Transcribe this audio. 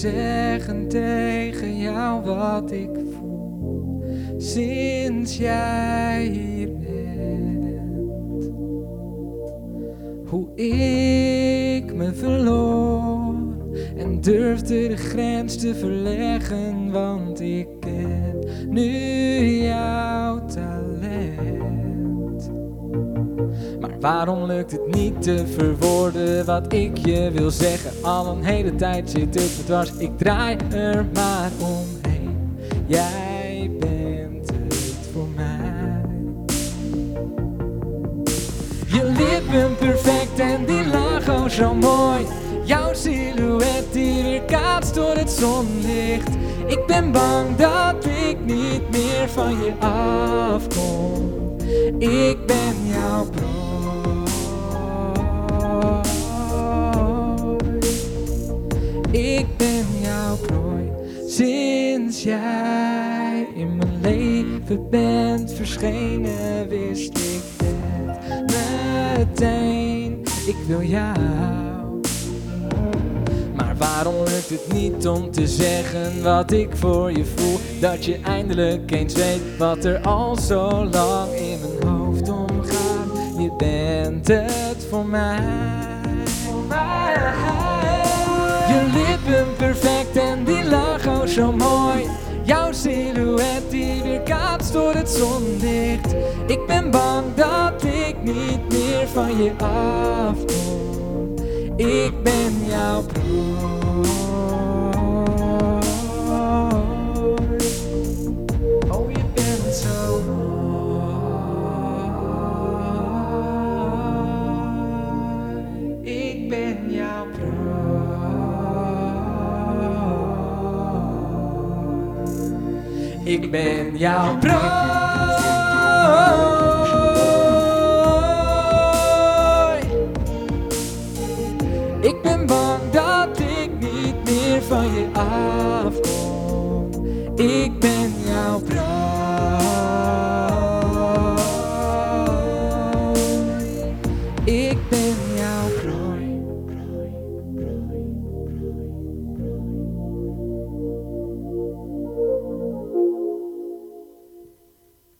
zeggen tegen jou wat ik voel sinds jij hier bent. Hoe ik me verloor en durfde de grens te verleggen, want ik ken nu jouw waarom lukt het niet te verwoorden wat ik je wil zeggen? Al een hele tijd zit het me dwars, ik draai er maar omheen. Jij bent het voor mij. Je lippen perfect en die lach zo mooi. Jouw silhouet die weer kaatst door het zonlicht. Ik ben bang dat ik niet meer van je afkom. Ik ben jouw prooi. Sinds jij in mijn leven bent verschenen, wist ik het meteen. Ik wil jou. Maar waarom lukt het niet om te zeggen wat ik voor je voel? Dat je eindelijk eens weet wat er al zo lang in mijn hoofd omgaat. Je bent het voor mij. Je lippen perfect en die zo mooi. Jouw silhouet die weer kaatst door het zonlicht. Ik ben bang dat ik niet meer van je afkom. Ik ben jouw prooi. Ik ben jouw prooi. Ik ben bang dat ik niet meer van je afkom. Ik ben